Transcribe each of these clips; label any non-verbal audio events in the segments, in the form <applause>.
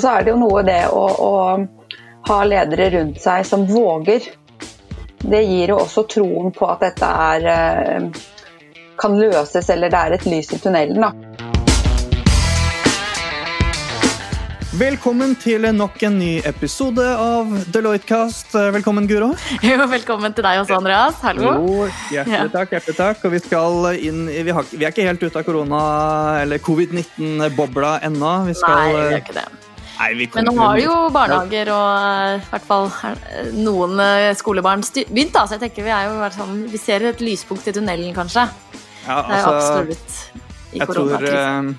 Og så er det jo noe det å, å ha ledere rundt seg som våger. Det gir jo også troen på at dette er, eh, kan løses, eller det er et lys i tunnelen. da. Velkommen til nok en ny episode av Deloitte-kast. Velkommen, Guro. Jo, velkommen til deg også, Andreas. Hallo. Jo, hjertelig Ja. takk. hjertelig takk. Og vi skal inn vi, har, vi er ikke helt ute av korona- eller covid-19-bobla ennå. Vi skal Nei, vi er ikke det. Nei, Men nå har jo barnehager og eh, i hvert fall eh, noen eh, skolebarn begynt, da. Så jeg tenker vi, er jo, hvert vi ser et lyspunkt i tunnelen, kanskje. ja, Det er jo altså, absolutt i koronakrisen.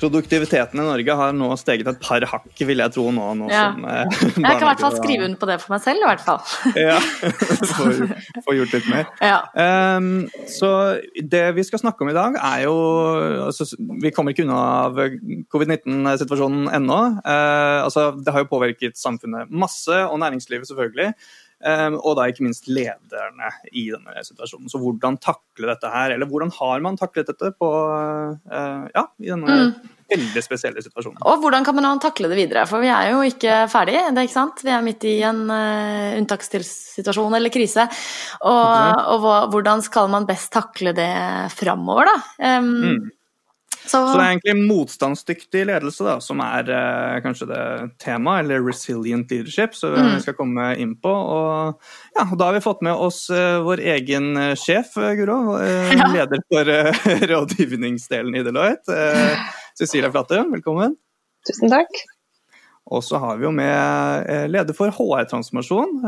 Produktiviteten i Norge har nå steget et par hakk, vil jeg tro nå. nå Ja. som, eh, Jeg kan i hvert fall skrive under på det for meg selv, i hvert fall. <laughs> Ja, <laughs> får, får gjort litt mer. Ja. Um, så det vi skal snakke om i dag, er jo altså, Vi kommer ikke unna av covid-19-situasjonen ennå. Uh, altså, det har jo påvirket samfunnet masse, og næringslivet selvfølgelig. Ehm, og da ikke minst lederne i denne situasjonen. Så hvordan takle dette her, eller hvordan har man taklet dette på, eh, ja, i denne veldig spesielle situasjonen? Og hvordan kan man takle det videre? For vi er jo ikke ferdig, det er ikke sant? Vi er midt i en uh, unntakssituasjon eller krise. Og, og hvordan skal man best takle det framover, da? Um, Mm. Så, Så det er egentlig motstandsdyktig ledelse da, som er eh, kanskje det temaet, eller resilient leadership, som Mm. vi skal komme inn på. Og, ja, og da har vi fått med oss eh, vår egen eh, sjef, eh, Guro. eh, <laughs> Ja. Leder for eh, <laughs> rådgivningsdelen i Deloitte. eh, Cecilia Flatte, velkommen. Tusen takk. Og så har vi jo med leder for HR-transformasjon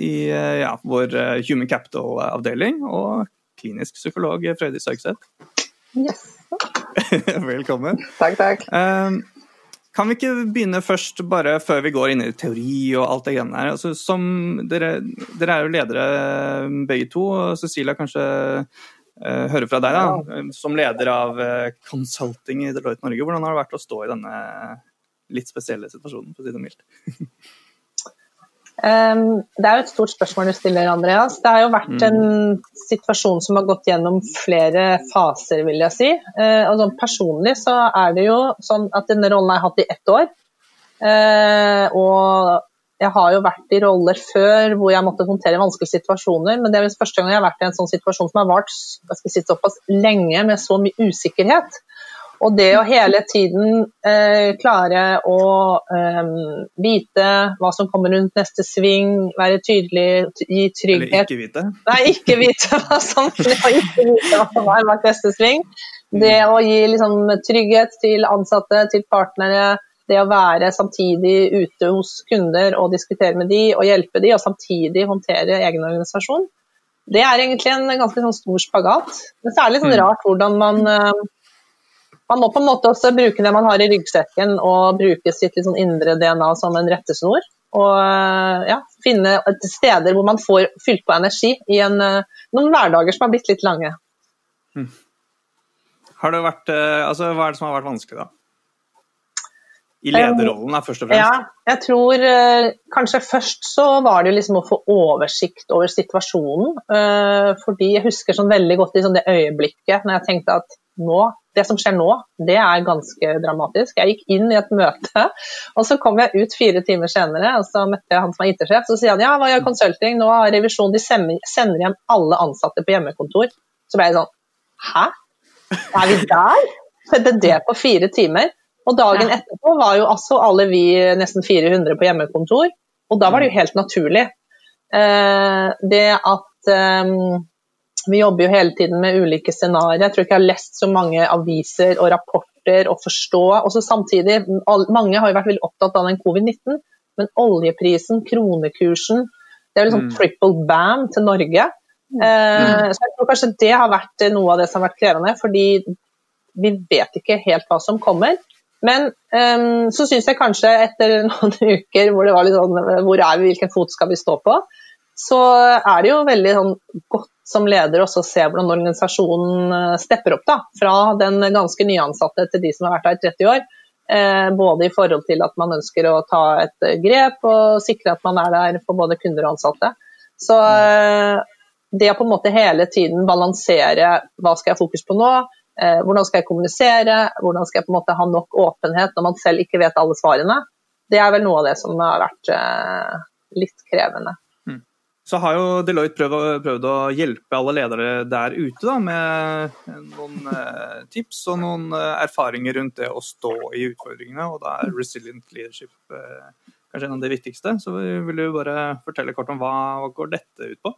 i ja, vår Human Capital-avdeling, og klinisk psykolog Frøydis Høgseth. Yes. <laughs> velkommen. Takk, takk. Um, kan vi ikke begynne først, bare før vi går inn i teori og alt det greiene her. Altså, som dere, dere er jo ledere begge to, Cecilia kanskje uh, hører fra deg, da. Som leder av uh, consulting i Deloitte Norge, hvordan har det vært å stå i denne litt spesielle situasjonen, for å si det mildt? <laughs> Um, det er jo et stort spørsmål du stiller, Andreas. Det har jo vært en situasjon som har gått gjennom flere faser, vil jeg si. Uh, og sånn personlig så er det jo sånn at denne rollen har jeg hatt i ett år. Uh, og jeg har jo vært i roller før hvor jeg måtte håndtere vanskelige situasjoner, men det er vel første gang jeg har vært i en sånn situasjon som har vart si, såpass lenge med så mye usikkerhet. Og det å hele tiden eh, klare å eh, vite hva som kommer rundt neste sving, være tydelig, gi trygghet Eller ikke vite? Nei, ikke vite <laughs> hva som, ikke vite hva som er bak neste sving. Det å gi liksom, trygghet til ansatte, til partnere. Det å være samtidig ute hos kunder og diskutere med de og hjelpe de, og samtidig håndtere egen organisasjon. Det er egentlig en ganske sånn, stor spagat. Men så er det litt sånn Mm. rart hvordan man eh, man må på en måte også bruke det man har i ryggsekken og bruke sitt sånn indre DNA som en rettesnor. Og eh, ja, finne steder hvor man får fylt på energi i en, eh, noen hverdager som har blitt litt lange. Har det vært, eh, altså, hva er det som har vært vanskelig, da? I lederrollen, da, først og fremst. Ja, jeg tror kanskje først så var det liksom å få oversikt over situasjonen. fordi jeg husker sånn veldig godt sånn det øyeblikket når jeg tenkte at nå, det som skjer nå, det er ganske dramatisk. Jeg gikk inn i et møte, og så kom jeg ut fire timer senere, og så møtte jeg han som er IT-sjef. Så sier han ja, hva gjør consulting? Nå har revisjon, de sender hjem alle ansatte på hjemmekontor. Så ble jeg sånn hæ? Er vi der? Skjedde det på fire timer? Og dagen etterpå var jo altså alle vi nesten 400 på hjemmekontor, og da var det jo helt naturlig. Eh, det at eh, vi jobber jo hele tiden med ulike scenarioer. Jeg tror ikke jeg har lest så mange aviser og rapporter og forstå. Og så samtidig, mange har jo vært veldig opptatt av den covid-19, men oljeprisen, kronekursen, det er jo liksom Mm. triple bam til Norge. Eh, så jeg tror kanskje det har vært noe av det som har vært krevende, fordi vi vet ikke helt hva som kommer. Men um, så syns jeg kanskje etter noen <laughs> uker hvor det var litt sånn Hvor er vi, hvilken fot skal vi stå på? Så er det jo veldig sånn, godt som leder også å se hvordan organisasjonen eh, stepper opp. da, Fra den ganske nyansatte til de som har vært her i 30 år. Eh, både i forhold til at man ønsker å ta et eh, grep og sikre at man er der for både kunder og ansatte. Så eh, det å på en måte hele tiden balansere hva skal jeg fokus på nå, Eh, hvordan skal jeg kommunisere, hvordan skal jeg på en måte ha nok åpenhet når man selv ikke vet alle svarene. Det er vel noe av det som har vært eh, litt krevende. Så har jo Deloitte prøvd, prøvd, å hjelpe alle ledere der ute da, med noen eh, tips og noen eh, erfaringer rundt det å stå i utfordringene. og Da er resilient leadership eh, kanskje en av de viktigste. Så vil du bare fortelle kort om hva, hva går dette ut på?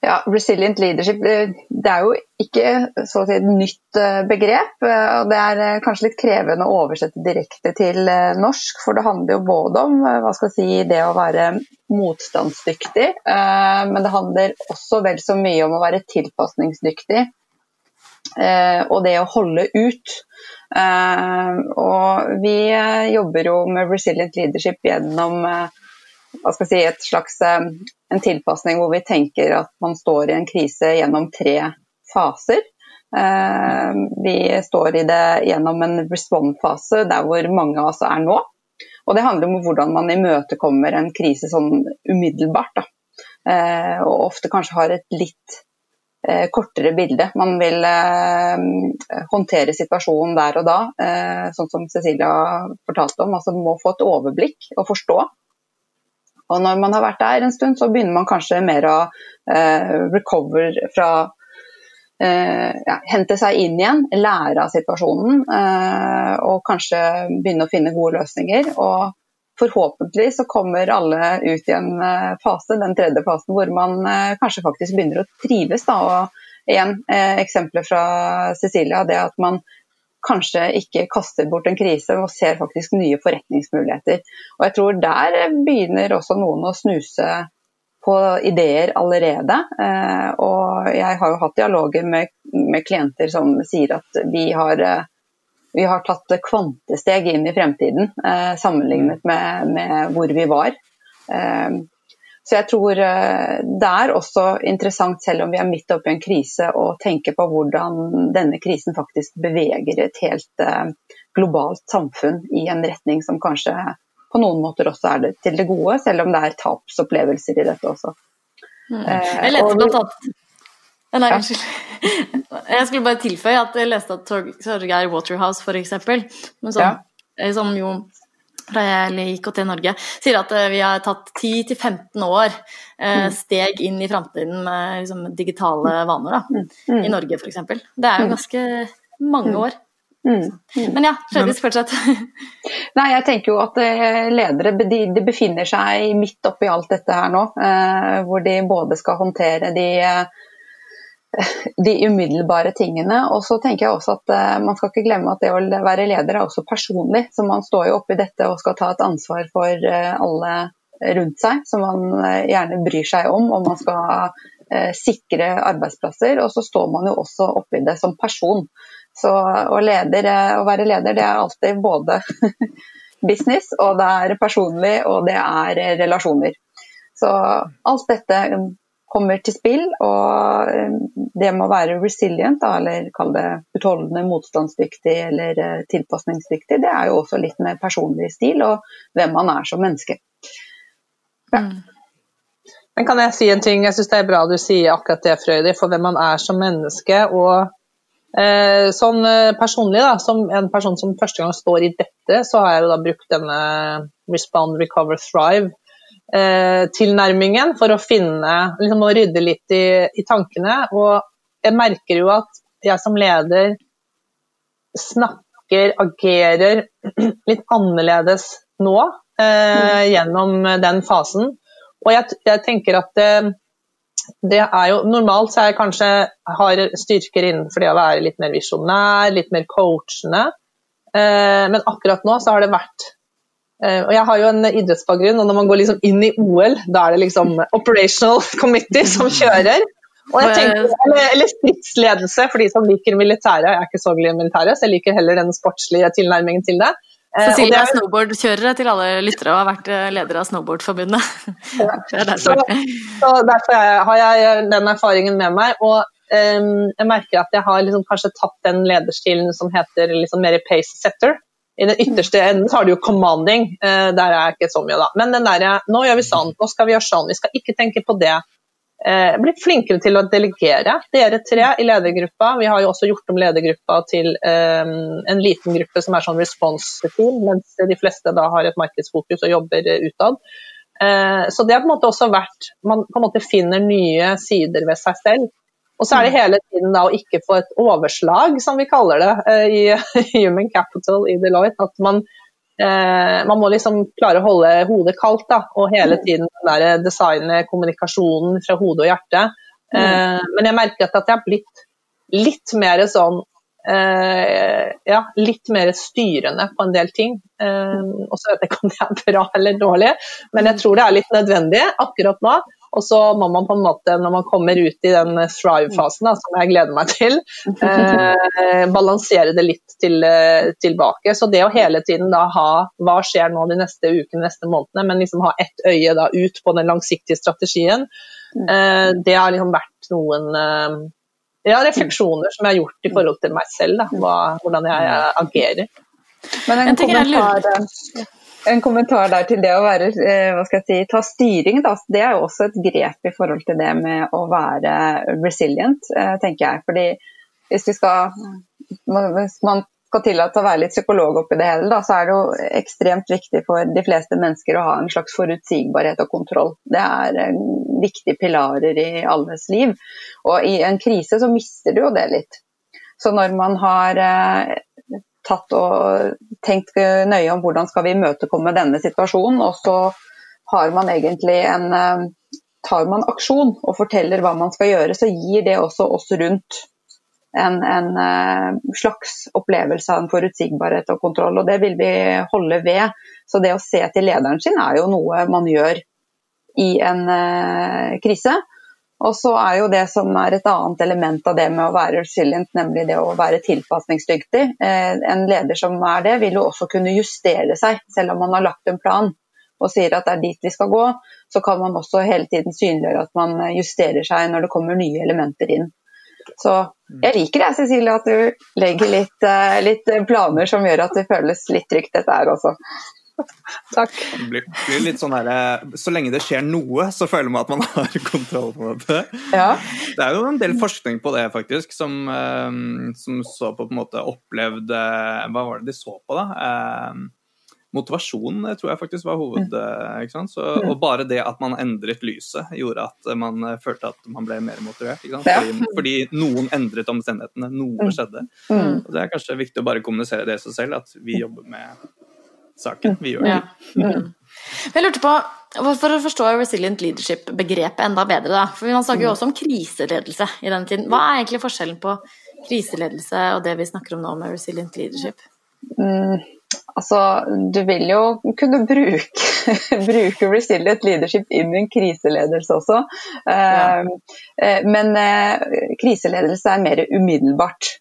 Ja, Resilient leadership det er jo ikke så å si, et nytt eh, begrep. Eh, og Det er eh, kanskje litt krevende å oversette direkte til norsk. For det handler jo både om hva skal jeg si, det å være motstandsdyktig, men det handler også vel så mye om å være tilpasningsdyktig. Og det å holde ut. Og vi jobber jo med resilient leadership gjennom hva skal jeg si, et slags en tilpasning hvor vi tenker at man står i en krise gjennom tre faser. Eh, vi står i det gjennom en respond-fase der hvor mange av oss er nå. Og det handler om hvordan man imøtekommer en krise sånn umiddelbart. Da. Eh, og ofte kanskje har et litt eh, kortere bilde. Man vil håndtere situasjonen der og da, sånn som Cecilia fortalte om. Altså må få et overblikk og forstå og når man har vært der en stund, så begynner man kanskje mer å eh, recover fra eh, ja, Hente seg inn igjen, lære av situasjonen eh, og kanskje begynne å finne gode løsninger. Og forhåpentlig så kommer alle ut i en eh, fase, den tredje fasen, hvor man eh, kanskje faktisk begynner å trives. Da. Og igjen, eh, eksempler fra Cecilia, det at man kanskje ikke kaster bort en krise og ser faktisk nye forretningsmuligheter. Og jeg tror der begynner også noen å snuse på ideer allerede. Eh, og jeg har jo hatt dialoger med, med klienter som sier at vi har, eh, vi har tatt kvantesteg inn i fremtiden eh, sammenlignet med, med hvor vi var. Så jeg tror eh, det er også interessant, selv om vi er midt oppi en krise, å tenke på hvordan denne krisen faktisk beveger et helt eh, globalt samfunn i en retning som kanskje på noen måter også er det til det gode, selv om det er tapsopplevelser i dette også. Mm. Eh, jeg leste blant annet Nei, unnskyld. <laughs> Jeg skulle bare tilføye at jeg leste at Torgeir Waterhouse f.eks., som, ja. som jo fra jeg IKT Norge, sier at eh, vi har tatt 10-15 år eh, mm. steg inn i framtiden med liksom, digitale vaner da, mm. Mm. i Norge f.eks. Det er jo ganske mange år. Men ja, Frøydis, fortsett. <laughs> Nei, jeg tenker jo at eh, ledere de, de befinner seg midt oppi alt dette her nå. hvor de både skal håndtere de <laughs> de umiddelbare tingene. Og så tenker jeg også at uh, man skal ikke glemme at det å være leder er også personlig. Så man står jo oppi dette og skal ta et ansvar for uh, alle rundt seg, som man uh, gjerne bryr seg om. Og man skal sikre arbeidsplasser. Og så står man jo også oppi det som person. Så å, leder, å være leder, det er alltid både <laughs> business, og det er personlig, og det er relasjoner. Så alt dette kommer til spill. Og eh, det med å være resilient, da, eller kall det utholdende, motstandsdyktig eller eh, tilpasningsdyktig, det er jo også litt med personlig stil og hvem man er som menneske. Ja. Mm. Men kan jeg si en ting? Jeg syns det er bra du sier akkurat det, Frøydi, for hvem man er som menneske. og eh, Sånn eh, personlig, da, som en person som første gang står i dette, så har jeg jo da brukt denne Respond, Recover, Thrive tilnærmingen for å finne liksom å rydde litt i, i, tankene. Og jeg merker jo at jeg som leder snakker, agerer <clears throat> litt annerledes nå eh, gjennom den fasen. Og jeg, jeg tenker at det, det, er jo Normalt så er jeg kanskje har styrker innenfor det å være litt mer visjonær, litt mer coachende. Eh, men akkurat nå så har det vært og Jeg har jo en idrettsbakgrunn, og når man går liksom inn i OL, da er det liksom Operational Committee som kjører. Tenker, eller, eller stridsledelse for de som liker militæret. Jeg er ikke så glad i militæret, så jeg liker heller den sportslige tilnærmingen til det. Cecilie er snowboardkjørere til alle lyttere og har vært eh, leder av Snowboardforbundet. Ja. <laughs> derfor. Så, så, derfor har jeg den erfaringen med meg. og um, jeg merker at jeg har liksom kanskje tatt den lederstilen som heter liksom mer pace setter. I den ytterste enden så har du jo commanding, eh, der er ikke så mye da. Men den der, nå gjør vi sånn, nå skal vi gjøre sånn, vi skal ikke tenke på det. eh, blitt flinkere til å delegere. Dere tre i ledergruppa. Vi har jo også gjort om ledergruppa til eh, en liten gruppe som er sånn response team, mens de fleste da har et markedsfokus og jobber utad. Eh, så det har på en måte også vært Man på en måte finner nye sider ved seg selv. Og så er det hele tiden da å ikke få et overslag, som vi kaller det eh, i <laughs> Human Capital i Deloitte. At man Eh, man må liksom klare å holde hodet kaldt da, og hele mm. tiden der designe kommunikasjonen fra hode og hjerte. Mm. Eh, men jeg merker at jeg har blitt litt mer sånn eh, ja, litt mer styrende på en del ting. Eh, og så vet jeg ikke om det er bra eller dårlig, men jeg tror det er litt nødvendig akkurat nå. Og så må man på en måte, når man kommer ut i den thrive-fasen, som jeg gleder meg til, <laughs> eh, balansere det litt til, eh, tilbake. Så det å hele tiden da ha hva skjer nå de neste ukene, neste månedene, men liksom ha ett øye da ut på den langsiktige strategien, eh, det har liksom vært noen eh, ja, refleksjoner som jeg har gjort i forhold til meg selv, da, hva, hvordan jeg agerer. Men en kommentar, en kommentar der til det å være, eh, hva skal jeg si, ta styring. Da. Det er jo også et grep i forhold til det med å være resilient, eh, tenker jeg. Fordi hvis, vi skal, hvis man skal tillate å være litt psykolog oppi det hele, da, så er det jo ekstremt viktig for de fleste mennesker å ha en slags forutsigbarhet og kontroll. Det er eh, viktige pilarer i alles liv. Og i en krise så mister du jo det litt. Så når man har tatt og tenkt nøye om hvordan skal vi imøtekomme denne situasjonen. Og så har man egentlig en eh, Tar man aksjon og forteller hva man skal gjøre, så gir det også oss rundt en, en eh, slags opplevelse av en forutsigbarhet og kontroll. Og det vil vi holde ved. Så det å se til lederen sin er jo noe man gjør i en uh, krise. Og så er jo det som er et annet element av det med å være resilient, nemlig det å være tilpasningsdyktig. Eh, en leder som er det, vil jo også kunne justere seg, selv om man har lagt en plan og sier at det er dit vi skal gå. Så kan man også hele tiden synliggjøre at man justerer seg når det kommer nye elementer inn. Så jeg liker det, Cecilie, at du legger litt, eh, litt planer som gjør at det føles litt trygt, dette her også. <laughs> Takk. Det blir, blir, litt sånn her, Så lenge det skjer noe, så føler man at man <laughs> har kontroll på det. Ja. Det er jo en del forskning på det, faktisk, som, eh, som så på, på en måte opplevd Hva var det de så på, da? Eh, motivasjon tror jeg faktisk var hoved... Mm. Så, og bare det at man endret lyset, gjorde at man følte at man ble mer motivert. Fordi, fordi noen endret omstendighetene, noe mm. skjedde. Mm. Og Det er kanskje viktig å bare kommunisere det seg selv, at vi jobber med saken. Vi gjør det. Ja. Mm. Jeg lurte på, For å forstå resilient leadership-begrepet enda bedre, da. For man snakker jo også om kriseledelse i denne tiden. Hva er egentlig forskjellen på kriseledelse og det vi snakker om nå med resilient leadership? Mm, altså, du vil jo kunne bruke, <laughs> bruke resilient leadership inn i en kriseledelse også. Ja. Uh, men uh, kriseledelse er mer umiddelbart.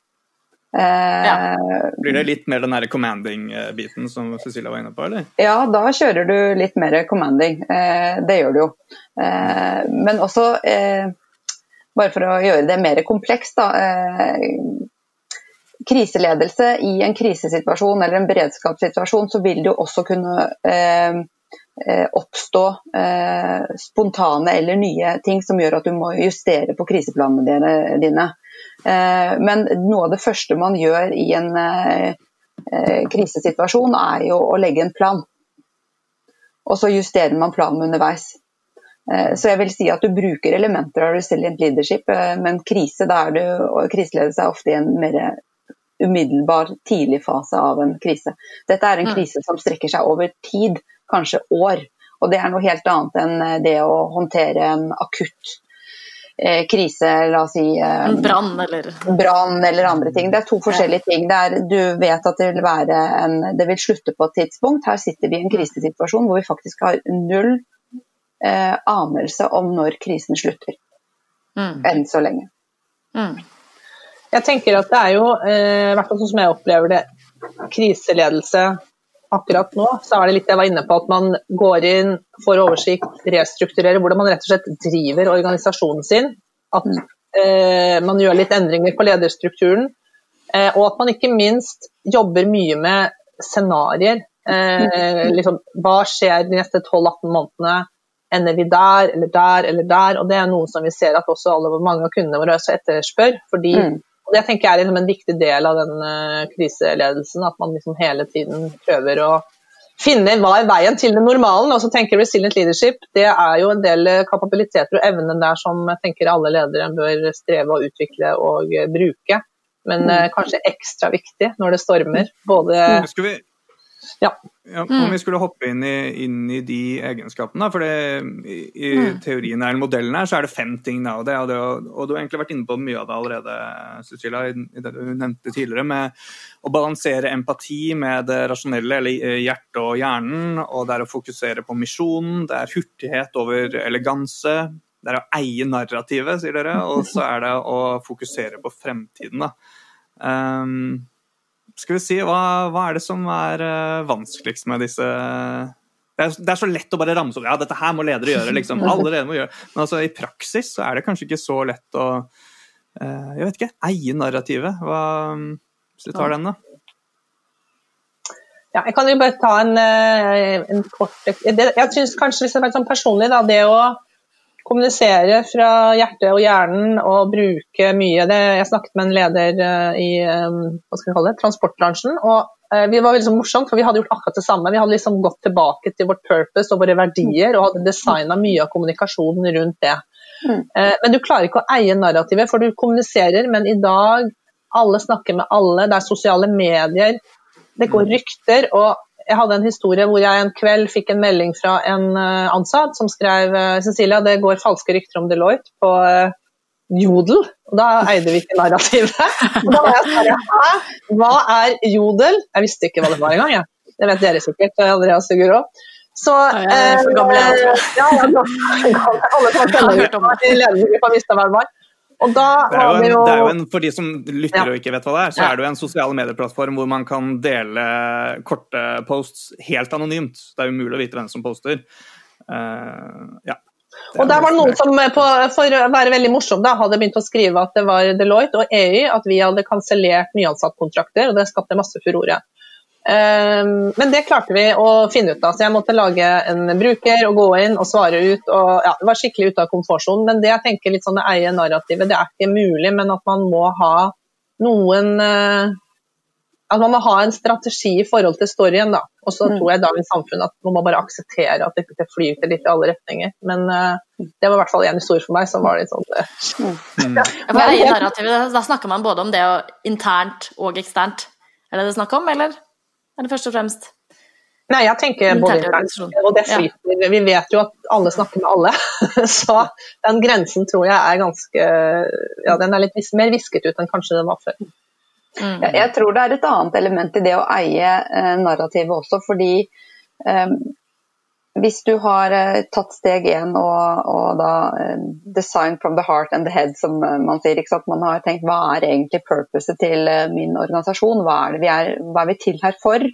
Ja. Eh, Blir det litt mer den commanding-biten som Cecilia var inne på, eller? Ja, da kjører du litt mer commanding. Eh, det gjør du jo. Eh, men også, bare for å gjøre det mer komplekst, da. Kriseledelse i en krisesituasjon eller en beredskapssituasjon, så vil det jo også kunne oppstå spontane eller nye ting som gjør at du må justere på kriseplanene dine. Eh, men noe av det første man gjør i en eh, eh, krisesituasjon, er jo å legge en plan. Og så justerer man planen underveis. Så jeg vil si at du bruker elementer av resilient leadership, men krise, da er du, og kriseledelse er ofte i en mer umiddelbar tidlig fase av en krise. Dette er en mm. krise som strekker seg over tid, kanskje år. Og det er noe helt annet enn det å håndtere en akutt krise, la oss si eh, Brann eller Brann eller andre ting. Det er to forskjellige ting. Er, du vet at det vil, en, det vil slutte på et tidspunkt. Her sitter vi i en krisesituasjon hvor vi faktisk har null eh, anelse om når krisen slutter. Mm. Enn så lenge. Mm. Jeg tenker at det er jo, eh, hvert fall sånn som jeg opplever det, kriseledelse akkurat nå, så er det litt jeg var inne på, at man går inn, får oversikt, restrukturerer, hvordan man rett og slett driver organisasjonen sin. At eh, man gjør litt endringer på lederstrukturen. Eh, og at man ikke minst jobber mye med scenarioer. Eh, liksom, hva skjer de neste 12-18 månedene? ender vi der eller der eller der. Og det er noe som vi ser at også alle, mange av kundene våre etterspør. fordi mm. Og Det tenker jeg er liksom en viktig del av den uh, kriseledelsen, at man liksom hele tiden prøver å finne hva er veien til det normalen. Og så tenker Resilient leadership, det er jo en del kapabiliteter og evner der som jeg tenker alle ledere bør streve å utvikle og uh, bruke. Men uh, kanskje ekstra viktig når det stormer. Både vi ja. Ja. Om mm. vi skulle hoppe inn i, inn i de egenskapene, for det, i, i mm. teorien eller modellen her, så er det fem ting. Da, og, det, og, det, og, du har egentlig vært inne på mye av det allerede, Cecilia, i, i det du nevnte tidligere, med å balansere empati med det rasjonelle, eller eh, hjertet og hjernen. Og det er å fokusere på misjonen, det er hurtighet over eleganse. Det er å eie narrativet, sier dere, og så er det å fokusere på fremtiden. da. Um, skal vi si, hva, hva er det som er uh, vanskeligst med disse det er, det er, så lett å bare ramse opp ja, dette her må ledere gjøre. liksom, <laughs> alle ledere må gjøre. Men altså, i praksis så er det kanskje ikke så lett å uh, jeg vet ikke, eie narrativet. Hva, hvis du tar den, da? Ja, jeg kan jo bare ta en, eh, en kort Jeg syns kanskje, er sånn personlig, da, det å kommunisere fra hjertet og hjernen og bruke mye det, Jeg snakket med en leder eh, i eh, hva skal kalle det, transportbransjen. og eh, vi var veldig morsomt, for vi hadde gjort akkurat det samme. Vi hadde liksom gått tilbake til vårt purpose og våre verdier og hadde designa mye av kommunikasjonen rundt det. Mm. Men du klarer ikke å eie narrativet, for du kommuniserer, men i dag alle snakker med alle, det er sosiale medier, det går rykter. og jeg hadde en historie hvor jeg en kveld fikk en melding fra en eh, ansatt som skrev eh, Cecilia, det går falske rykter om Deloitte på eh, Jodel. Og da eide vi ikke narrativet. <laughs> Og da var jeg sånn Hva er Jodel? Jeg visste ikke hva det var engang, jeg. Det vet dere sikkert, Andreas og Guro. Så ja, gammel, jeg. Ja, ja, <laughs> alle som har hørt om det. Visste hva det var. Det er, jo... det, er jo en, For de som lytter ja. og ikke vet hva det er, så ja. er det jo en sosiale medieplattform hvor man kan dele korte posts helt anonymt. Det er umulig å vite hvem som poster. Uh, ja. Og der var det noen som på, for å være veldig morsom da, hadde begynt å skrive at det var Deloitte og EU at vi hadde kansellert nyansattkontrakter, og det skapte masse furore. Ehm, men det klarte vi å finne ut av, så jeg måtte lage en bruker og gå inn og svare ut. og ja, Det var skikkelig ute av komfortsonen. Men det jeg tenker litt sånn det eier narrativet, det er ikke mulig, men at man må ha noen eh, at man må ha en strategi i forhold til storyen. da. Og så mm. tror jeg dagens samfunn at man må bare akseptere at det, flyter litt i alle retninger. Men uh, det var i hvert fall en historie for meg som var litt sånn uh, mm. ja, Da snakker man både om det internt og eksternt. Er det det snakk om, eller? Er det først og fremst? Nei, jeg tenker både og det flyter. Ja. Vi vet jo at alle snakker med alle. <laughs> Så den grensen tror jeg er ganske Ja, den er litt mer visket ut enn kanskje den var før. Mm. Jeg tror det er et annet element i det å eie eh, narrativet også, fordi eh, hvis du har eh, tatt steg én og, og, da eh, design from the heart and the head, som eh, man sier. ikke sant? Man har tenkt hva er egentlig purposet til min organisasjon? Hva er, vi, er, hva er vi til her for?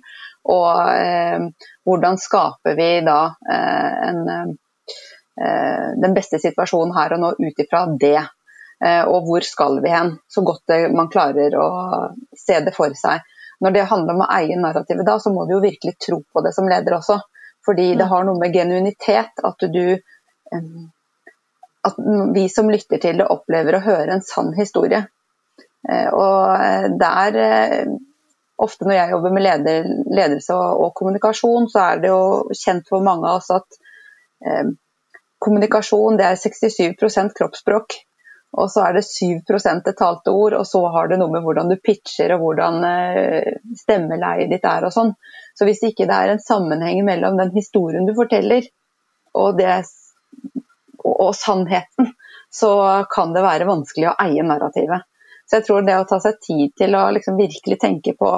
Og eh, hvordan skaper vi da eh, en, eh, den beste situasjonen her og nå ut ifra det? og hvor skal vi hen? Så godt man klarer å se det for seg. Når det handler om å eie narrativet da, så må du jo virkelig tro på det som leder også. Fordi det har noe med genuinitet at du At vi som lytter til det, opplever å høre en sann historie. Eh, og eh, der eh, Ofte når jeg jobber med leder, ledelse og, og, kommunikasjon, så er det jo kjent for mange av oss at eh, kommunikasjon det er 67% kroppsspråk. Og så er det 7 det talte ord, og så har det noe med hvordan du pitcher og hvordan eh, stemmeleiet ditt er og sånn. Så hvis ikke det er en sammenheng mellom den historien du forteller og, det, og, og sannheten, så kan det være vanskelig å eie narrativet. Så jeg tror det å ta seg tid til å liksom virkelig tenke på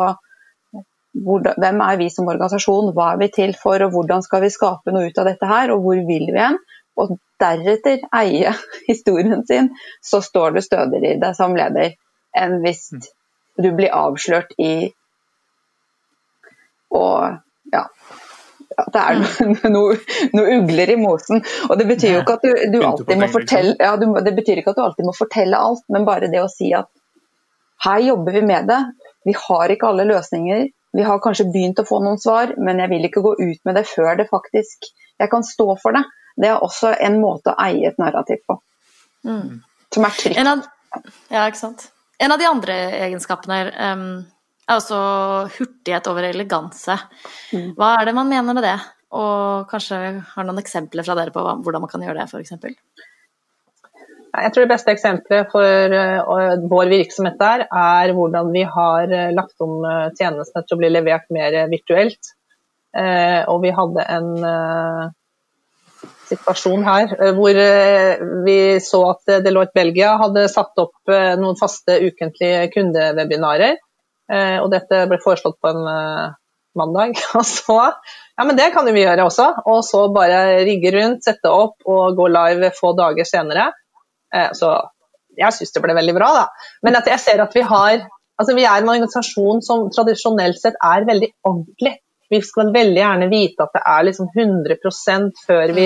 hvor, hvem er vi som organisasjon, hva er vi til for, og hvordan skal vi skape noe ut av dette her, og hvor vil vi hen? og deretter eie <laughs> historien sin, så står du stødigere i det som leder enn hvis mm. du blir avslørt i og ja, at det er noen <laughs> noe, noe, ugler i mosen. Og det betyr jo ikke at du, du alltid må fortelle ja, du, det betyr ikke at du alltid må fortelle alt, men bare det å si at her jobber vi med det. Vi har ikke alle løsninger. Vi har kanskje begynt å få noen svar, men jeg vil ikke gå ut med det før det faktisk jeg kan stå for det. Det er også en måte å eie et narrativ på. Mm. Som er trygt. Av, ja, ikke sant. En av de andre egenskapene um, også hurtighet over eleganse. Mm. Hva er det man mener med det? Og kanskje har noen eksempler fra dere på hvordan man kan gjøre det, f.eks.? Jeg tror det beste eksempelet for uh, vår virksomhet der, er hvordan vi har uh, lagt om tjenestene til å bli levert mer virtuelt. og vi hadde en situasjon her hvor vi så at Deloitte Belgia hadde satt opp noen faste ukentlige kundewebinarer. Og dette ble foreslått på en mandag. <laughs> Og så Ja, men det kan vi gjøre også. Og så bare rigge rundt, sette opp og gå live få dager senere. Eh, så jeg syns det ble veldig bra, da. Men jeg ser at vi har Altså, vi er en organisasjon som tradisjonelt sett er veldig ordentlig. Vi skal veldig gjerne vite at det er liksom 100% før vi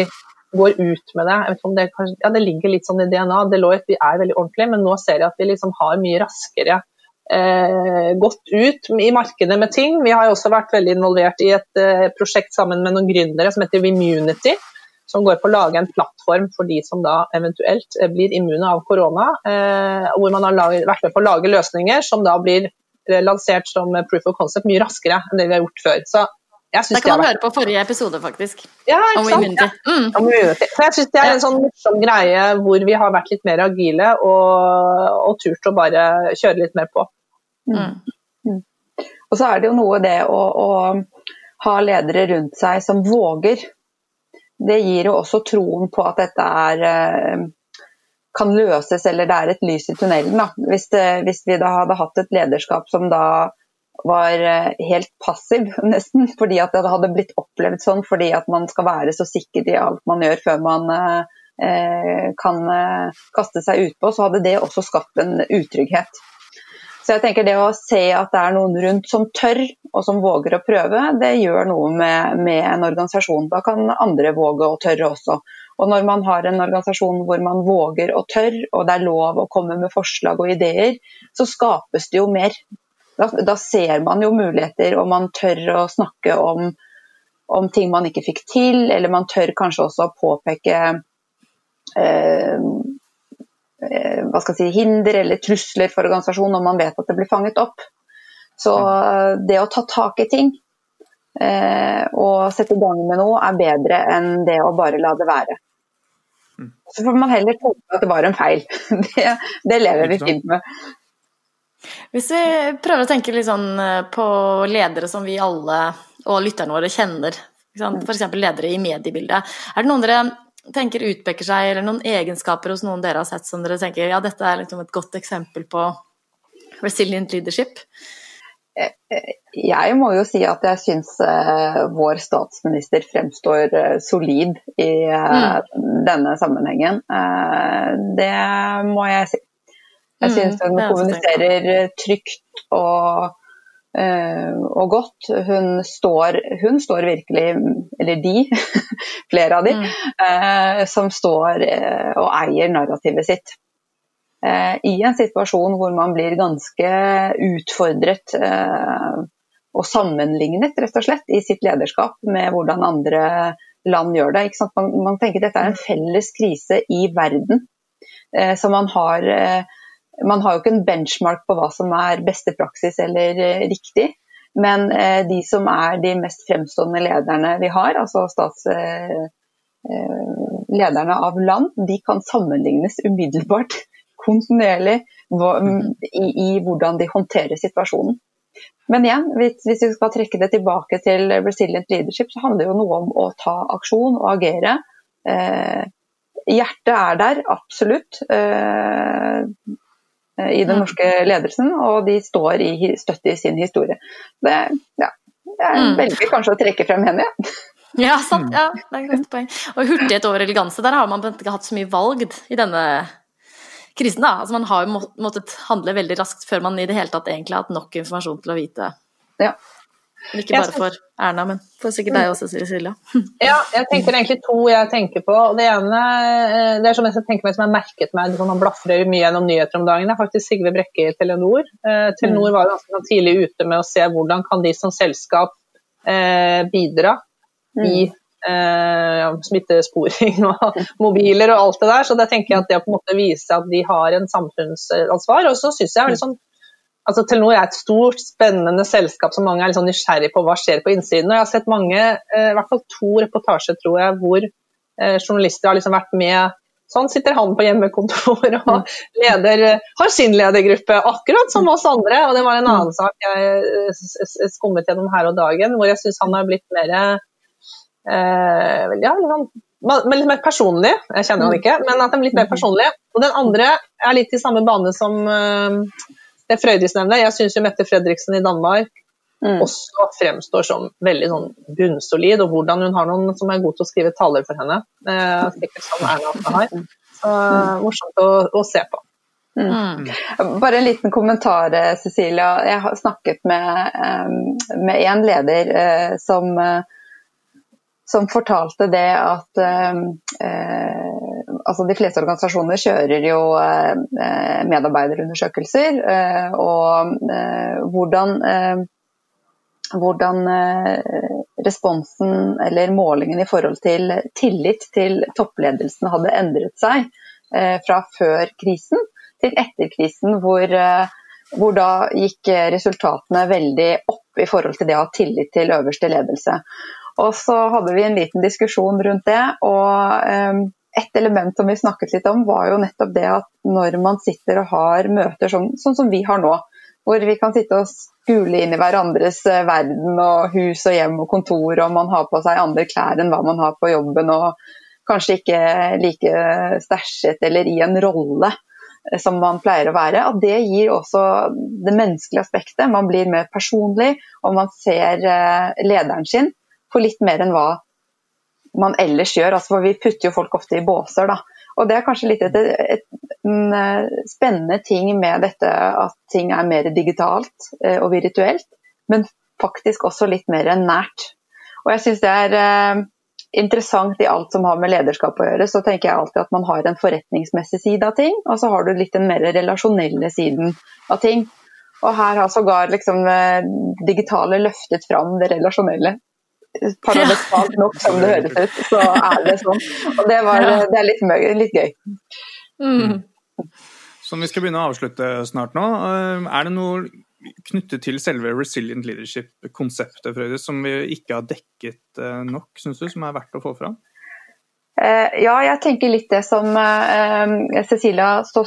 går ut med det. det, kanskje, ja, det ligger litt sånn i DNA. Deloitte vi er veldig ordentlige, men nå ser jeg at vi liksom har mye raskere eh, gått ut i markedet med ting. Vi har også vært veldig involvert i et eh, prosjekt sammen med noen gründere som heter Immunity som går på å lage en plattform for de som da eventuelt eh, blir immune av korona. Eh, hvor man har laget, vært med på å lage løsninger som da blir eh, lansert som proof of concept mye raskere enn det vi har gjort før. Så det kan man høre på forrige episode, faktisk. Ja, ikke sant? Mm. Så jeg syns det er en sånn morsom greie hvor vi har vært litt mer agile og, og turt å bare kjøre litt mer på. Mm. Mm. Og så er det jo noe det å, å ha ledere rundt seg som våger det gir jo også troen på at dette er, eh, kan løses, eller det er et lys i tunnelen. Hvis, det, hvis, vi da hadde hatt et lederskap som da var eh, helt passiv, <laughs> nesten, fordi at det hadde blitt opplevd sånn fordi at man skal være så sikker i alt man gjør før man eh, kan eh, kaste seg utpå, så hadde det også skapt en utrygghet. Så jeg tenker Det å se at det er noen rundt som tør og som våger å prøve, det gjør noe med, med en organisasjon. Da kan andre våge og tørre også. Og Når man har en organisasjon hvor man våger og tør, og det er lov å komme med forslag og ideer, så skapes det jo mer. Da, da ser man jo muligheter, og man tør å snakke om, om ting man ikke fikk til, eller man tør kanskje også å påpeke eh, hva skal jeg si, hinder eller trusler for organisasjonen når man vet at det blir fanget opp. Så eh, det å ta tak i ting eh, og sette i gang med noe er bedre enn det å bare la det være. Mm. Så får man heller tolke at det var en feil. <laughs> Det, det lever vi fint med. Hvis vi prøver å tenke litt sånn på ledere som vi alle og lytterne våre kjenner, f.eks. ledere i mediebildet. Er det noen dere tenker utpeker seg, eller noen egenskaper hos noen dere har sett som dere tenker ja, dette er liksom et godt eksempel på resilient leadership? Eh, eh, jeg må jo si at jeg syns uh, vår statsminister fremstår solid i mm. denne sammenhengen. det må jeg si. Jeg syns mm, hun kommuniserer trygt og Eh, og godt. Hun står, hun står, virkelig, eller de, <laughs> flere av de, mm. Eh, som står eh, og eier narrativet sitt. I en situasjon hvor man blir ganske utfordret og sammenlignet, rett og slett, i sitt lederskap med hvordan andre land gjør det. Man, man, tenker dette er en felles krise i verden. Så man har man har jo ikke en benchmark på hva som er beste praksis eller eh, riktig. Men eh, de som er de mest fremstående lederne vi har, altså statslederne lederne av land, de kan sammenlignes umiddelbart, <laughs> kontinuerlig, i, hvordan de håndterer situasjonen. Men igjen, hvis, vi skal trekke det tilbake til resilient leadership, så handler det jo noe om å ta aksjon og agere. Eh, hjertet er der, absolutt. Eh, Eh, i den norske ledelsen, og de står i støtte i sin historie. Det, ja, jeg mm. velger kanskje å trekke frem henne, ja. <laughs> Ja, sant. Ja, det er et godt poeng. Og hurtighet over eleganse, der har man ikke hatt så mye valg i denne krisen. da. Altså Man har jo måttet handle veldig raskt før man i det hele tatt egentlig har hatt nok informasjon til å vite ja. Ikke bare for Erna, men for sikkert deg også, Silja. <laughs> Ja, jeg tenker egentlig to jeg tenker på. Det ene eh, det er som jeg tenker meg som har merket meg, liksom, man blafrer mye gjennom nyheter om dagen, det er faktisk Sigve Brekke i Telenor. Eh, Telenor mm. var ganske sånn tidlig ute med å se hvordan kan de som selskap eh, bidra mm. i eh, ja, smittesporing <laughs> og mobiler og alt det der. Så det tenker jeg at det å på en måte vise at de har en samfunnsansvar. Og så syns jeg er litt sånn altså Telenor er et stort, spennende selskap som mange er litt sånn nysgjerrig på hva skjer på innsiden. Og jeg har sett mange, eh, i hvert fall to reportasjer tror jeg, hvor eh, journalister har liksom vært med Sånn sitter han på hjemmekontor <laughs> og mm. leder, har sin ledergruppe, akkurat som oss andre. Og det var en mm. annen sak jeg skummet gjennom her og dagen, hvor jeg syns han har blitt mer eh, ja, litt mer personlig. Jeg kjenner han mm. ikke, men at han er litt mer personlig. Og den andre er litt i samme bane som eh, det Frøydis nevner. Jeg syns jo Mette Fredriksen i Danmark mm. også fremstår som veldig sånn bunnsolid, og hvordan hun har noen som er god til å skrive taler for henne. Eh, sikkert som Erna også har. Så mm. morsomt å, å, se på. Mm. mm. Bare en liten kommentar, eh, Cecilia. Jeg har snakket med, um, med en leder uh, som, som fortalte det at eh, altså De fleste organisasjoner kjører jo medarbeiderundersøkelser. og hvordan hvordan eh, responsen eller målingen i forhold til tillit til toppledelsen hadde endret seg eh, fra før krisen til etter krisen, hvor, eh, hvor da gikk resultatene veldig opp i forhold til det å ha tillit til øverste ledelse. Og så hadde vi en liten diskusjon rundt det. og et element som vi snakket litt om, var jo nettopp det at når man sitter og har møter sånn, sånn som vi har nå, hvor vi kan sitte og skule inn i hverandres eh, verden og hus og hjem og kontor, og man har på seg andre klær enn hva man har på jobben, og kanskje ikke like stæsjet eller i en rolle eh, som man pleier å være. At det gir også det menneskelige aspektet. Man blir mer personlig, og man ser eh, lederen sin for litt mer enn hva man ellers gjør. Altså, for vi putter jo folk ofte i båser, da. Og det er kanskje litt et, et, en eh, spennende ting med dette at ting er mer digitalt eh, og virtuelt, men faktisk også litt mer nært. Og jeg syns det er eh, interessant i alt som har med lederskap å gjøre, så tenker jeg alltid at man har en forretningsmessig side av ting, og så har du litt den mer relasjonelle siden av ting. Og her har sågar liksom digitale løftet fram det relasjonelle paradoksalt nok som det høres ut, så er det sånn. Og det, var, det er litt, litt gøy. Mm. Som vi skal begynne å avslutte snart nå. Eh, er det noe knyttet til selve resilient leadership-konseptet Frøydis, som vi ikke har dekket eh, nok, syns du, som er verdt å få fram? Eh, ja, jeg tenker litt det som Cecilia så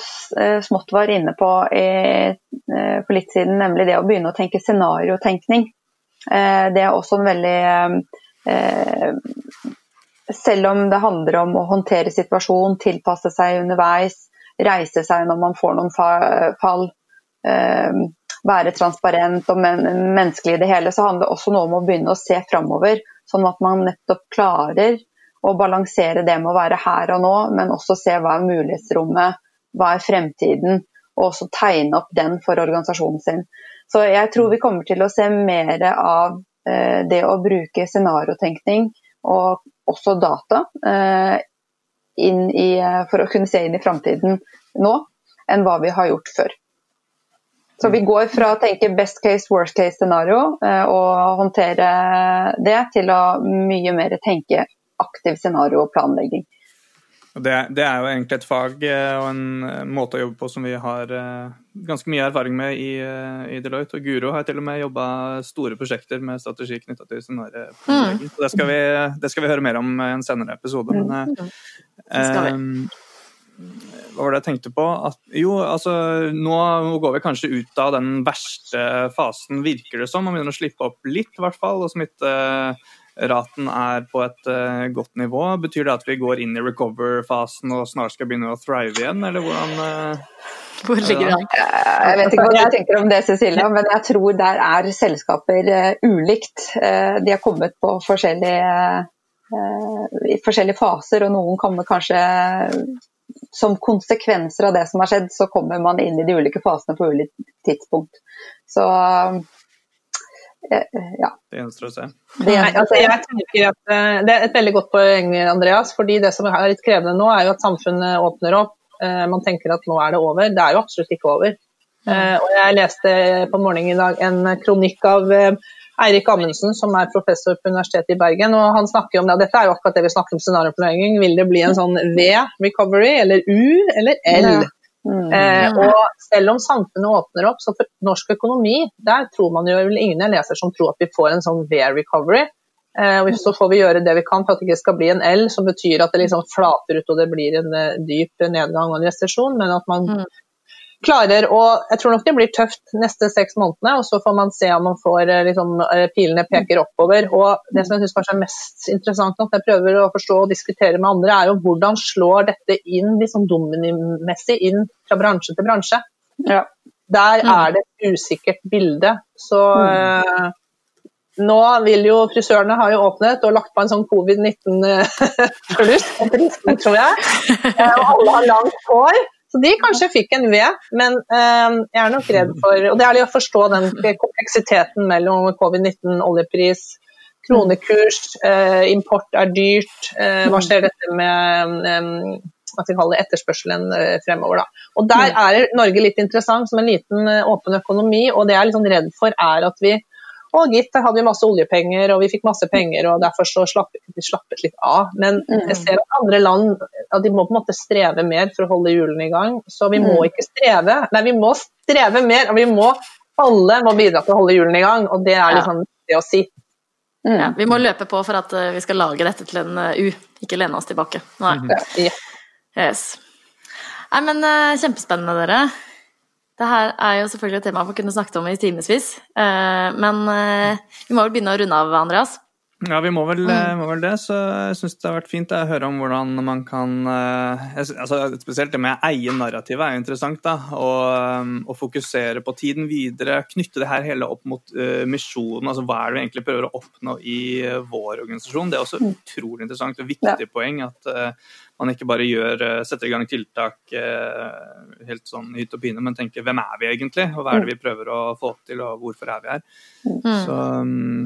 smått var inne på for litt siden, nemlig det å begynne å tenke scenariotenkning. Eh, det er også en veldig eh, Selv om det handler om å håndtere situasjonen, tilpasse seg underveis, reise seg når man får noen fall, eh, være transparent og menneskelig i det hele, så handler det også noe om å begynne å se framover. Sånn at man nettopp klarer å balansere det med å være her og nå, men også se hva er mulighetsrommet, hva er fremtiden, og også tegne opp den for organisasjonen sin. Så jeg tror vi kommer til å se mer av eh, det å bruke scenariotenkning og også data eh, i, for å kunne se inn i framtiden nå, enn hva vi har gjort før. Så vi går fra å tenke best case, worst case scenario eh, og håndtere det, til å mye mer tenke aktiv scenario og planlegging. Det, det, er jo egentlig et fag eh, og en eh, måte å jobbe på som vi har eh, ganske mye erfaring med i, i Deloitte. Og Guro har til og med jobba store prosjekter med strategi knytta til scenarioplanlegging. Mm. Det skal, vi, det skal, vi, høre mer om i en senere episode. Men, mm. hva var det jeg tenkte på? At, jo, altså nå går vi kanskje ut av den verste fasen, virker det som. Man begynner å slippe opp litt, i hvert fall. og smitte raten er på et uh, godt nivå. Betyr det at vi går inn i recover-fasen og snart skal begynne å thrive igjen, eller hvordan uh, Hvor ligger det an? Jeg vet ikke hva du tenker om det, Cecilia, men jeg tror der er selskaper uh, ulikt. de har kommet på forskjellige, i forskjellige faser, og noen kommer kanskje som konsekvenser av det som har skjedd, så kommer man inn i de ulike fasene på ulikt tidspunkt. Så ja. Det gjenstår å se. Det, altså, jeg tenker at eh, det er et veldig godt poeng, Andreas. fordi Det som er litt krevende nå, er jo at samfunnet åpner opp. Eh, man tenker at nå er det over. Det er jo absolutt ikke over. Mm. Og Jeg leste på morgenen i dag en kronikk av Eirik Amundsen, som er professor på Universitetet i Bergen. og han snakker om det, og Dette er jo akkurat det vi snakker om scenarioplanlegging. Vil det bli en sånn V-recovery, eller U, eller L? Ja. Mm. Eh, og selv om samfunnet åpner opp, så for norsk økonomi, der tror man jo ingen jeg leser som tror at vi får en sånn V-recovery. Eh, og så får vi gjøre det vi kan for at det ikke skal bli en L, som betyr at det liksom flater ut og det blir en eh, dyp nedgang og en resesjon, men at man Mm. Klarer å Jeg tror nok det blir tøft neste seks månedene, og så får man se om man får eh, liksom, eh, pilene peker oppover. Og det som jeg syns kanskje er mest interessant at jeg prøver å forstå og diskutere med andre, er jo hvordan slår dette inn liksom dominimessig inn fra bransje til bransje. Ja. Der Mm. er det et usikkert bilde. Så eh, nå vil jo frisørene har jo åpnet og lagt på en sånn covid-19-kluss, <laughs> tror jeg. <laughs> Og alle har langt hår. Så de kanskje fikk en V, men eh, jeg er nok redd for Og det er litt å forstå den kompleksiteten mellom covid-19, oljepris, kronekurs, eh, import er dyrt. Eh, hva skjer dette med eh, hva skal jeg etterspørselen eh, fremover. Da. Og Der er Norge litt interessant som en liten åpen økonomi, og det jeg er sånn redd for er at vi å gitt, der hadde vi masse oljepenger og vi fikk masse penger, og derfor så slappet vi slappet litt av. Men jeg ser at andre land at de må på en måte streve mer for å holde hjulene i gang. Så vi må ikke streve, nei vi må streve mer, og vi må alle må bidra til å holde hjulene i gang. Og det er Ja. liksom viktig å si. Mm. Ja, vi må løpe på for at eh, vi skal lage dette til en eh, U, ikke lene oss tilbake. Nei. Ja. Yes. Nei, men eh, kjempespennende, dere. Det her er jo selvfølgelig et tema å kunne snakket om i timevis. Eh, men eh, vi må vel begynne å runde av, Andreas. Ja, vi må vel, eh, må vel det, så jeg syns det har vært fint å høre om hvordan man kan altså, Spesielt det med å eie narrativet er jo interessant. da, og, og, fokusere på tiden videre, knytte det her hele opp mot uh, misjonen. altså Hva er det vi egentlig prøver å oppnå i vår organisasjon? Det er også utrolig interessant og viktig poeng at eh, man ikke bare gjør, eh, setter i gang tiltak eh, helt sånn hytt og pine, men tenker hvem er vi egentlig, og hva er det vi prøver å få til, og hvorfor er vi her? Så um,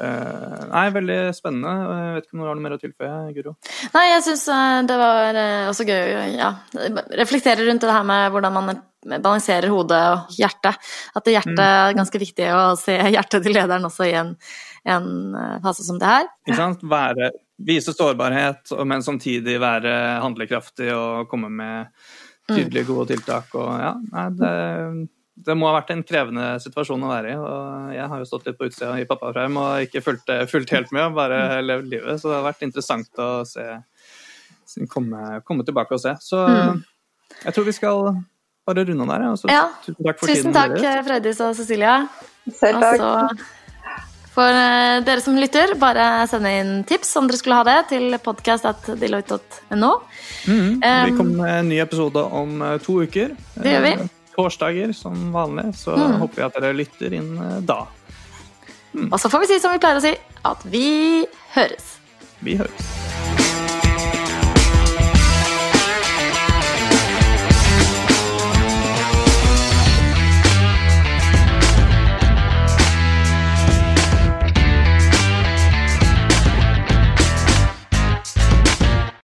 eh, Nei, veldig spennende. Jeg vet ikke om du har noe mer å tilføye, Guro? Nei, jeg syns det var også gøy ja, reflektere rundt det her med hvordan man balanserer hodet og hjertet. At det hjertet er ganske viktig å se hjertet til lederen også i en, en fase som det her. Ikke sant? Være, vise sårbarhet, men samtidig være handlekraftig og komme med tydelige, gode tiltak. Og, ja, nei, det, det må ha vært en krevende situasjon å være i. og Jeg har jo stått litt på utsida i pappaperm og ikke fulgt, fulgt helt med, bare levd livet. Så det har vært interessant å se, komme, komme tilbake og se. Så jeg tror vi skal bare runde av der. ja, Ja. Tusen takk for Tusen tiden takk. Frøydis og Cecilia. Selv takk. så for eh, dere som lytter, bare sende inn tips om dere skulle ha det, til podcast.deloitte.no. Mm, vi kommer en ny episode om eh, to uker. Det gjør vi. Eh, Torsdager som vanlig, så håper vi at dere lytter inn da. Og så får vi si som vi pleier å si, at vi høres. Vi høres.